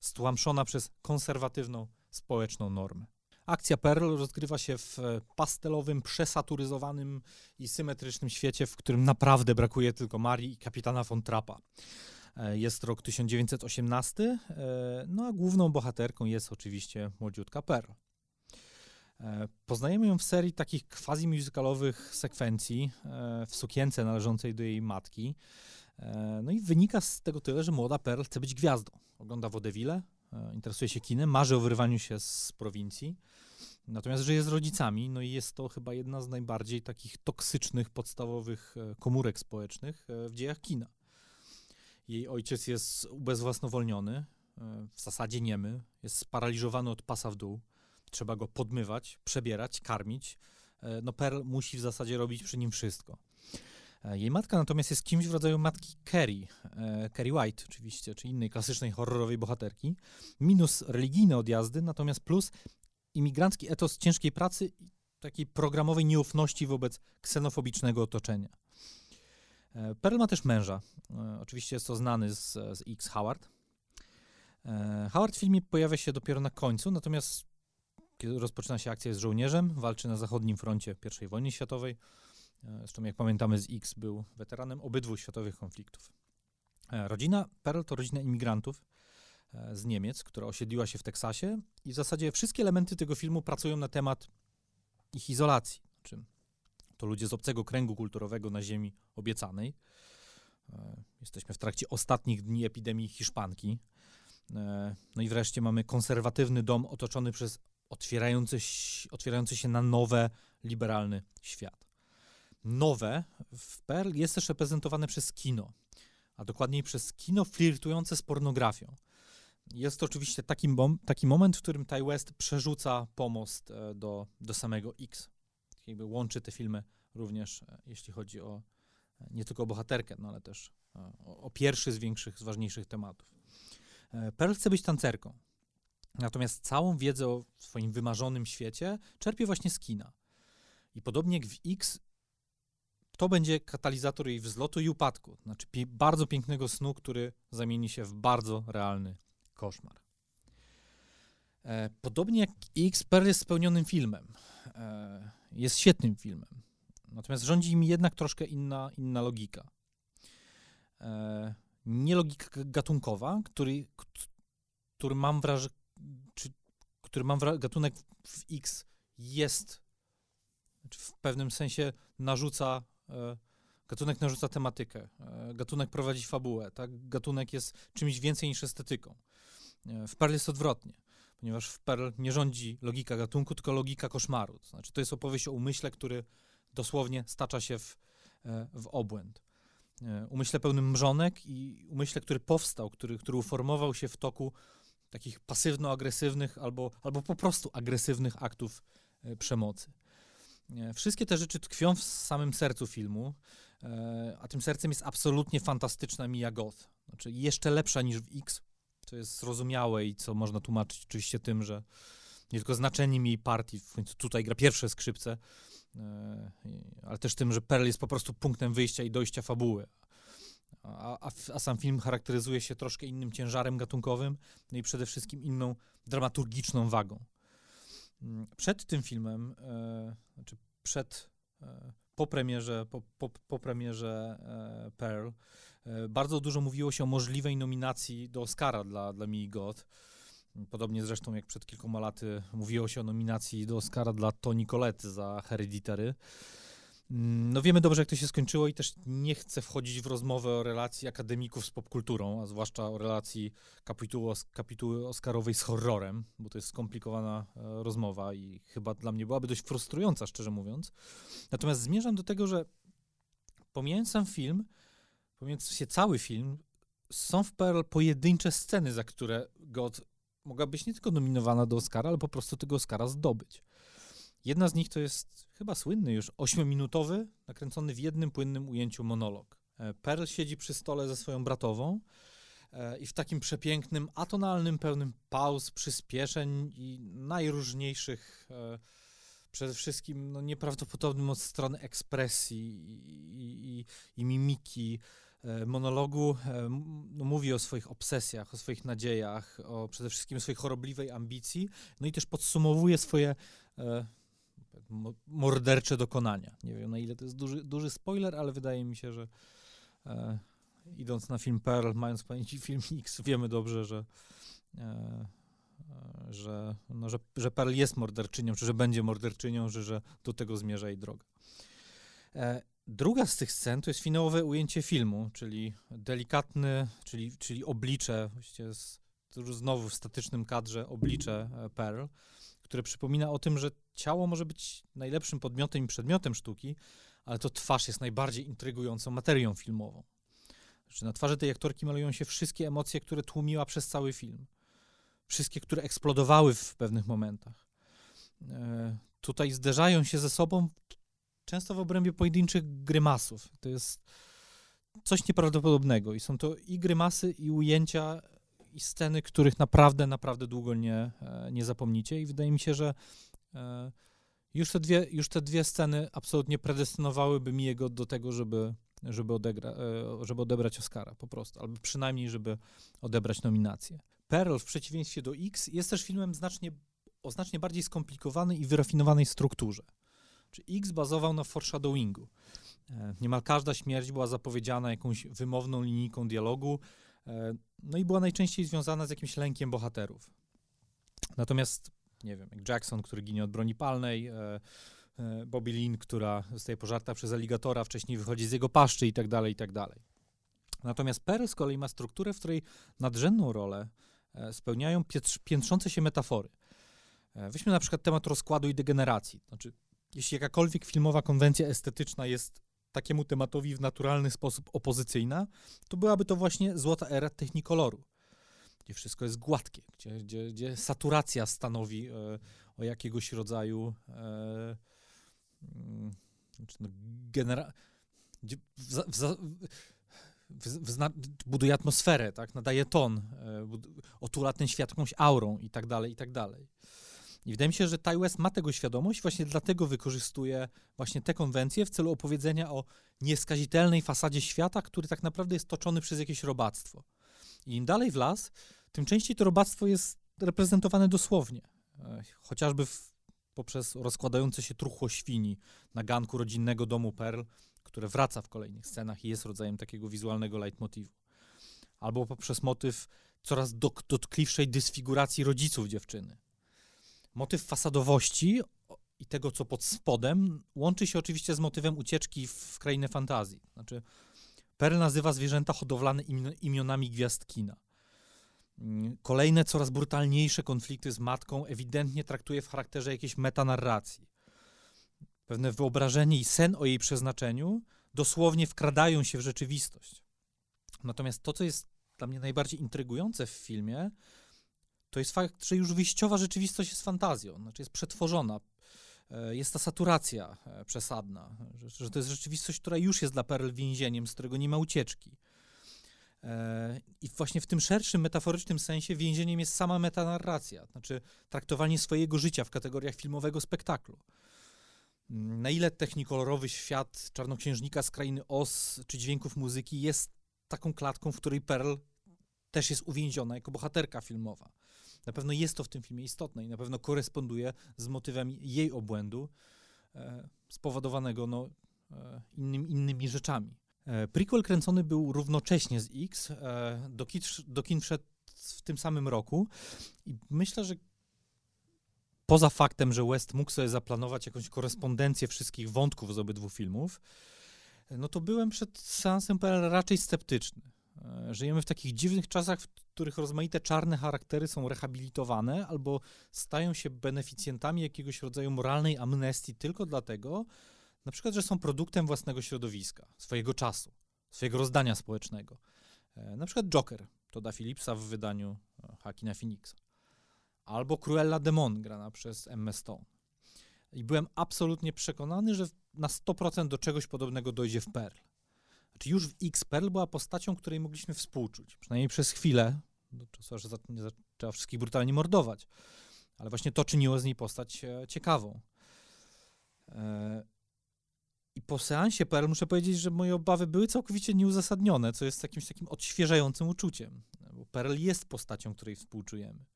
stłamszona przez konserwatywną społeczną normę. Akcja Pearl rozgrywa się w e, pastelowym, przesaturyzowanym i symetrycznym świecie, w którym naprawdę brakuje tylko Marii i kapitana von Trappa. Jest rok 1918, no a główną bohaterką jest oczywiście młodziutka Pearl. E, poznajemy ją w serii takich quasi-musicalowych sekwencji e, w sukience należącej do jej matki. E, no i wynika z tego tyle, że młoda Pearl chce być gwiazdą. Ogląda Wodewile, interesuje się kinem, marzy o wyrwaniu się z prowincji. Natomiast żyje z rodzicami, no i jest to chyba jedna z najbardziej takich toksycznych, podstawowych komórek społecznych w dziejach kina. Jej ojciec jest ubezwłasnowolniony, w zasadzie niemy, jest sparaliżowany od pasa w dół trzeba go podmywać, przebierać, karmić. E, no Pearl musi w zasadzie robić przy nim wszystko. E, jej matka natomiast jest kimś w rodzaju matki Carrie, e, Carrie White oczywiście, czy innej klasycznej horrorowej bohaterki. Minus religijne odjazdy, natomiast plus imigrancki etos ciężkiej pracy i takiej programowej nieufności wobec ksenofobicznego otoczenia. Pearl ma też męża. Oczywiście jest to znany z, z X Howard. Howard w filmie pojawia się dopiero na końcu, natomiast rozpoczyna się akcja z żołnierzem, walczy na zachodnim froncie I wojny światowej. E, zresztą, jak pamiętamy, z X był weteranem obydwu światowych konfliktów. E, rodzina Pearl to rodzina imigrantów e, z Niemiec, która osiedliła się w Teksasie i w zasadzie wszystkie elementy tego filmu pracują na temat ich izolacji. Znaczy, to ludzie z obcego kręgu kulturowego na ziemi obiecanej. Jesteśmy w trakcie ostatnich dni epidemii hiszpanki. No i wreszcie mamy konserwatywny dom otoczony przez otwierający, otwierający się na nowe, liberalny świat. Nowe w Perl jest też reprezentowane przez kino, a dokładniej przez kino flirtujące z pornografią. Jest to oczywiście taki, taki moment, w którym Ty West przerzuca pomost e, do, do samego X. Jakby łączy te filmy również, e, jeśli chodzi o e, nie tylko o bohaterkę, no ale też o, o pierwszy z większych, z ważniejszych tematów. Pearl chce być tancerką. Natomiast całą wiedzę o swoim wymarzonym świecie czerpie właśnie z kina. I podobnie jak w X, to będzie katalizator jej wzlotu i upadku. Znaczy bardzo pięknego snu, który zamieni się w bardzo realny koszmar. E, podobnie jak X, Pearl jest spełnionym filmem. E, jest świetnym filmem. Natomiast rządzi mi jednak troszkę inna, inna logika. E, nie logika gatunkowa, który, który mam wrażenie, czy, który mam gatunek w X jest, znaczy w pewnym sensie narzuca, e, gatunek narzuca tematykę, e, gatunek prowadzi fabułę, tak? Gatunek jest czymś więcej niż estetyką. E, w Perl jest odwrotnie, ponieważ w Perl nie rządzi logika gatunku, tylko logika koszmaru. To znaczy, to jest opowieść o umyśle, który dosłownie stacza się w, e, w obłęd. E, umyśle pełnym mrzonek i umyśle, który powstał, który, który uformował się w toku takich pasywno-agresywnych albo, albo po prostu agresywnych aktów e, przemocy. E, wszystkie te rzeczy tkwią w samym sercu filmu, e, a tym sercem jest absolutnie fantastyczna Mia Goth. Znaczy jeszcze lepsza niż w X, co jest zrozumiałe i co można tłumaczyć oczywiście tym, że nie tylko znaczeniem jej partii, w końcu tutaj gra pierwsze skrzypce, ale też tym, że Pearl jest po prostu punktem wyjścia i dojścia fabuły, a, a, a, sam film charakteryzuje się troszkę innym ciężarem gatunkowym, no i przede wszystkim inną dramaturgiczną wagą. Mm, przed tym filmem, e, znaczy przed, e, po premierze, po, po, po premierze e, Pearl, e, bardzo dużo mówiło się o możliwej nominacji do Oscara dla, dla Mii God. Podobnie zresztą jak przed kilkoma laty mówiło się o nominacji do Oscara dla Toni Collette za Hereditary. Mm, no wiemy dobrze, jak to się skończyło i też nie chcę wchodzić w rozmowę o relacji akademików z popkulturą, a zwłaszcza o relacji kapituły, kapituły Oscarowej z horrorem, bo to jest skomplikowana e, rozmowa i chyba dla mnie byłaby dość frustrująca, szczerze mówiąc. Natomiast zmierzam do tego, że pomijając sam film, pomijając się cały film, są w Pearl pojedyncze sceny, za które God mogła być nie tylko nominowana do Oscara, ale po prostu tego Oscara zdobyć. Jedna z nich to jest chyba słynny już ośmiominutowy, nakręcony w jednym płynnym ujęciu monolog. E, Pearl siedzi przy stole ze swoją bratową e, i w takim przepięknym, atonalnym, pełnym pauz, przyspieszeń i najróżniejszych, e, przede wszystkim no, nieprawdopodobnym od strony ekspresji i, i, i mimiki monologu no, mówi o swoich obsesjach, o swoich nadziejach, o przede wszystkim swojej chorobliwej ambicji, no i też podsumowuje swoje mordercze dokonania. Nie wiem na ile to jest duży, duży spoiler, ale wydaje mi się, że e, idąc na film Pearl, mając w pamięci film X, wiemy dobrze, że, e, że, no, że, że Pearl jest morderczynią, czy że będzie morderczynią, że, że do tego zmierza jej droga. E, druga z tych scen to jest finałowe ujęcie filmu, czyli delikatny, czyli, czyli oblicze, właściwie z, znowu w statycznym kadrze oblicze e, Pearl, które przypomina o tym, że ciało może być najlepszym podmiotem i przedmiotem sztuki, ale to twarz jest najbardziej intrygującą materią filmową. Znaczy, na twarzy tej aktorki malują się wszystkie emocje, które tłumiła przez cały film. Wszystkie, które eksplodowały w pewnych momentach. E, tutaj zderzają się ze sobą często w obrębie pojedynczych grymasów. To jest coś nieprawdopodobnego i są to i grymasy, i ujęcia i sceny, których naprawdę, naprawdę długo nie, e, nie zapomnicie i wydaje mi się, że e, już te dwie, już te dwie sceny absolutnie predestynowałyby mi jego do tego, żeby, żeby, odegra, e, żeby odebrać Oscara po prostu, albo przynajmniej, żeby odebrać nominację. Pearl w przeciwieństwie do X jest też filmem znacznie o znacznie bardziej skomplikowanej i wyrafinowanej strukturze. Czy X bazował na foreshadowingu. Niemal każda śmierć była zapowiedziana jakąś wymowną linijką dialogu, no i była najczęściej związana z jakimś lękiem bohaterów. Natomiast, nie wiem, jak Jackson, który ginie od broni palnej, e, Bobby Lynn, która zostaje pożarta przez aligatora, wcześniej wychodzi z jego paszczy i tak dalej, i tak dalej. Natomiast Pearl z kolei ma strukturę, w której nadrzędną rolę spełniają piętrzące się metafory. Weźmy na przykład temat rozkładu i degeneracji. Znaczy, jeśli jakakolwiek filmowa konwencja estetyczna jest takiemu tematowi w naturalny sposób opozycyjna, to byłaby to właśnie złota era technikoloru, gdzie wszystko jest gładkie, gdzie, gdzie, gdzie saturacja stanowi e, o jakiegoś rodzaju e, mm, no, genera- gdzie w, w, w, buduje atmosferę, tak, nadaje ton, e, otula ten świat jakąś aurą i tak dalej, i tak dalej. I wydaje mi się, że Ty West ma tego świadomość, właśnie dlatego wykorzystuje właśnie te konwencje w celu opowiedzenia o nieskazitelnej fasadzie świata, który tak naprawdę jest toczony przez jakieś robactwo. I im dalej w las, tym częściej to robactwo jest reprezentowane dosłownie. Chociażby w, poprzez rozkładające się truchło świni na ganku rodzinnego domu Pearl, które wraca w kolejnych scenach i jest rodzajem takiego wizualnego leitmotivu. Albo poprzez motyw coraz dotkliwszej dysfiguracji rodziców dziewczyny motyw fasadowości i tego, co pod spodem, łączy się oczywiście z motywem ucieczki w krainę fantazji. Znaczy, Perl nazywa zwierzęta hodowlane imionami gwiazd kina. Mm, kolejne, coraz brutalniejsze konflikty z matką ewidentnie traktuje w charakterze jakiejś metanarracji. Pewne wyobrażenie i sen o jej przeznaczeniu dosłownie wkradają się w rzeczywistość. Natomiast to, co jest dla mnie najbardziej intrygujące w filmie, to jest fakt, że już wyjściowa rzeczywistość jest fantazją, znaczy jest przetworzona. E, jest ta saturacja e, przesadna, że, że to jest rzeczywistość, która już jest dla Perl więzieniem, z którego nie ma ucieczki. E, I właśnie w tym szerszym, metaforycznym sensie więzieniem jest sama metanarracja, znaczy traktowanie swojego życia w kategoriach filmowego spektaklu. Mm, na ile technikolorowy świat czarnoksiężnika z krainy czy dźwięków muzyki jest taką klatką, w której Pearl też jest uwięziona jako bohaterka filmowa. Na pewno jest to w tym filmie istotne i na pewno koresponduje z motywem jej obłędu e, spowodowanego no, e, innym, innymi rzeczami. E, prequel kręcony był równocześnie z X, e, do, kin, do kin wszedł w tym samym roku i myślę, że poza faktem, że West mógł sobie zaplanować jakąś korespondencję wszystkich wątków z obydwu filmów, no to byłem przed seansem raczej sceptyczny. E, żyjemy w takich dziwnych czasach, w których rozmaite czarne charaktery są rehabilitowane albo stają się beneficjentami jakiegoś rodzaju moralnej amnestii tylko dlatego, na przykład, że są produktem własnego środowiska, swojego czasu, swojego rozdania społecznego. E, na przykład Joker Toda Phillipsa w wydaniu e, Hakina Phoenixa. Albo Cruella Demon grana przez Emma Stone. I byłem absolutnie przekonany, że na 100% do czegoś podobnego dojdzie w Pearl. Znaczy już w X-Perl była postacią, której mogliśmy współczuć. Przynajmniej przez chwilę, do czasu, że nie zaczęła wszystkich brutalnie mordować. Ale właśnie to czyniło z niej postać e, ciekawą. E, I po seansie Perl muszę powiedzieć, że moje obawy były całkowicie nieuzasadnione, co jest jakimś takim odświeżającym uczuciem. Bo Perl jest postacią, której współczujemy.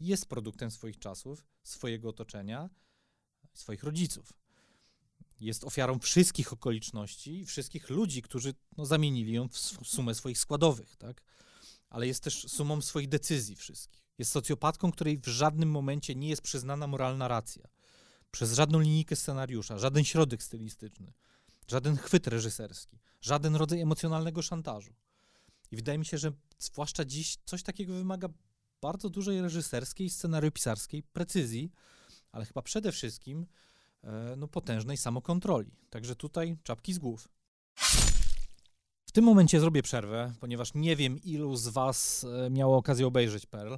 Jest produktem swoich czasów, swojego otoczenia, swoich rodziców jest ofiarą wszystkich okoliczności i wszystkich ludzi, którzy no, zamienili ją w sumę swoich składowych, tak? Ale jest też sumą swoich decyzji wszystkich. Jest socjopatką, której w żadnym momencie nie jest przyznana moralna racja. Przez żadną linijkę scenariusza, żaden środek stylistyczny, żaden chwyt reżyserski, żaden rodzaj emocjonalnego szantażu. I wydaje mi się, że zwłaszcza dziś coś takiego wymaga bardzo dużej reżyserskiej, scenariopisarskiej precyzji, ale chyba przede wszystkim no, potężnej samokontroli. Także tutaj czapki z głów. W tym momencie zrobię przerwę, ponieważ nie wiem, ilu z Was e, miało okazję obejrzeć Pearl.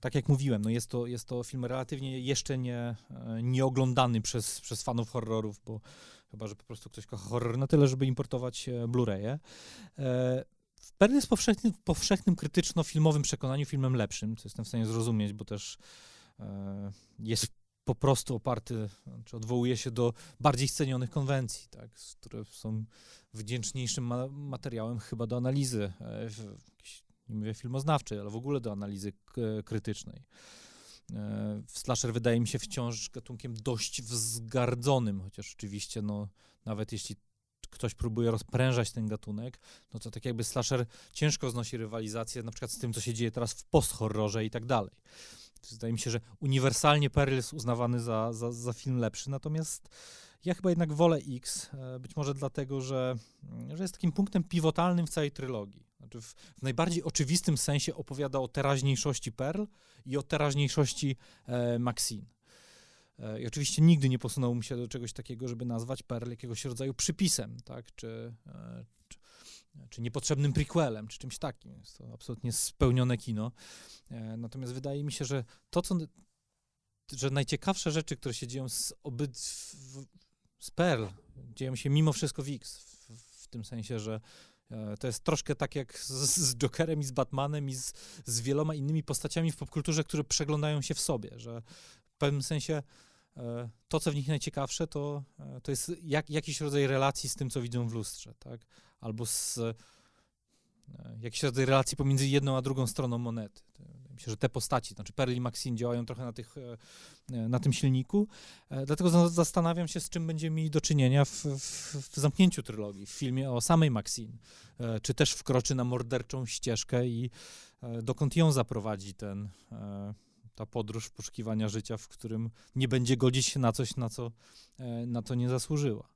Tak jak mówiłem, no jest, to, jest to film relatywnie jeszcze nie, e, nieoglądany przez, przez fanów horrorów, bo chyba, że po prostu ktoś kocha horror na tyle, żeby importować Blu-raye. Pearl jest powszechnym, powszechnym krytyczno-filmowym przekonaniu filmem lepszym, co jestem w stanie zrozumieć, bo też jest po prostu oparty, czy odwołuje się do bardziej scenionych konwencji, tak, które są wdzięczniejszym ma materiałem chyba do analizy, e, nie mówię filmoznawczej, ale w ogóle do analizy krytycznej. Slasher wydaje mi się wciąż gatunkiem dość wzgardzonym, chociaż oczywiście, no, nawet jeśli ktoś próbuje rozprężać ten gatunek, no to tak jakby slasher ciężko znosi rywalizację na przykład z tym, co się dzieje teraz w post-horrorze i tak dalej. Wydaje mi się, że uniwersalnie Peril jest uznawany za, za, za film lepszy, natomiast ja chyba jednak wolę X, e, być może dlatego, że, że jest takim punktem pivotalnym w całej trylogii. Znaczy w, w najbardziej oczywistym sensie opowiada o teraźniejszości Pearl i o teraźniejszości e, Maxine. E, I oczywiście nigdy nie posunął mi się do czegoś takiego, żeby nazwać Pearl jakiegoś rodzaju przypisem, tak, czy, e, czy, niepotrzebnym prequelem, czy czymś takim. Jest to absolutnie spełnione kino. E, natomiast wydaje mi się, że to, co, że najciekawsze rzeczy, które się dzieją z obyd, z Pearl, dzieją się mimo wszystko w X, w, w tym sensie, że to jest troszkę tak jak z, z Jokerem i z Batmanem i z, z wieloma innymi postaciami w popkulturze, które przeglądają się w sobie, że w pewnym sensie E, to, co w nich najciekawsze, to, e, to jest jak, jakiś rodzaj relacji z tym, co widzą w lustrze, tak? Albo z e, jakiś rodzaj relacji pomiędzy jedną a drugą stroną monety. Myślę, że te postaci, znaczy Perl i Maxine działają trochę na, tych, na tym silniku, dlatego zastanawiam się, z czym będziemy mieli do czynienia w, w, w zamknięciu trylogii, w filmie o samej Maxine, czy też wkroczy na morderczą ścieżkę i dokąd ją zaprowadzi ten ta podróż poszukiwania życia, w którym nie będzie godzić się na coś, na co, e, na to nie zasłużyła.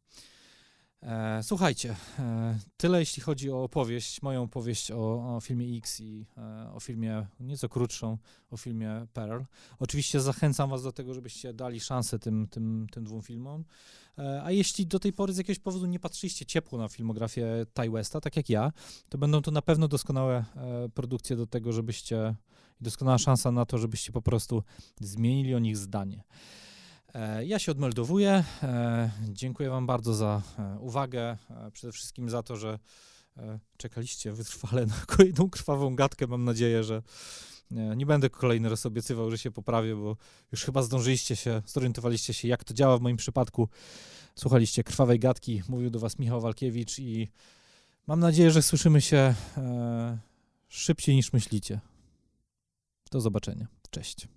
E, słuchajcie, e, tyle jeśli chodzi o opowieść, moją opowieść o, o filmie X i e, o filmie nieco krótszą, o filmie Pearl. Oczywiście zachęcam was do tego, żebyście dali szansę tym, tym, tym dwóm filmom. A jeśli do tej pory z jakiegoś powodu nie patrzyliście ciepło na filmografię Ty Westa, tak jak ja, to będą to na pewno doskonałe produkcje do tego, żebyście doskonała szansa na to, żebyście po prostu zmienili o nich zdanie. E, ja się odmeldowuję. E, dziękuję Wam bardzo za e, uwagę. Przede wszystkim za to, że czekaliście wytrwale na kolejną krwawą gadkę. Mam nadzieję, że nie będę kolejny raz obiecywał, że się poprawię, bo już chyba zdążyliście się, zorientowaliście się, jak to działa w moim przypadku. Słuchaliście krwawej gadki. Mówił do Was Michał Walkiewicz i mam nadzieję, że słyszymy się szybciej niż myślicie. Do zobaczenia. Cześć.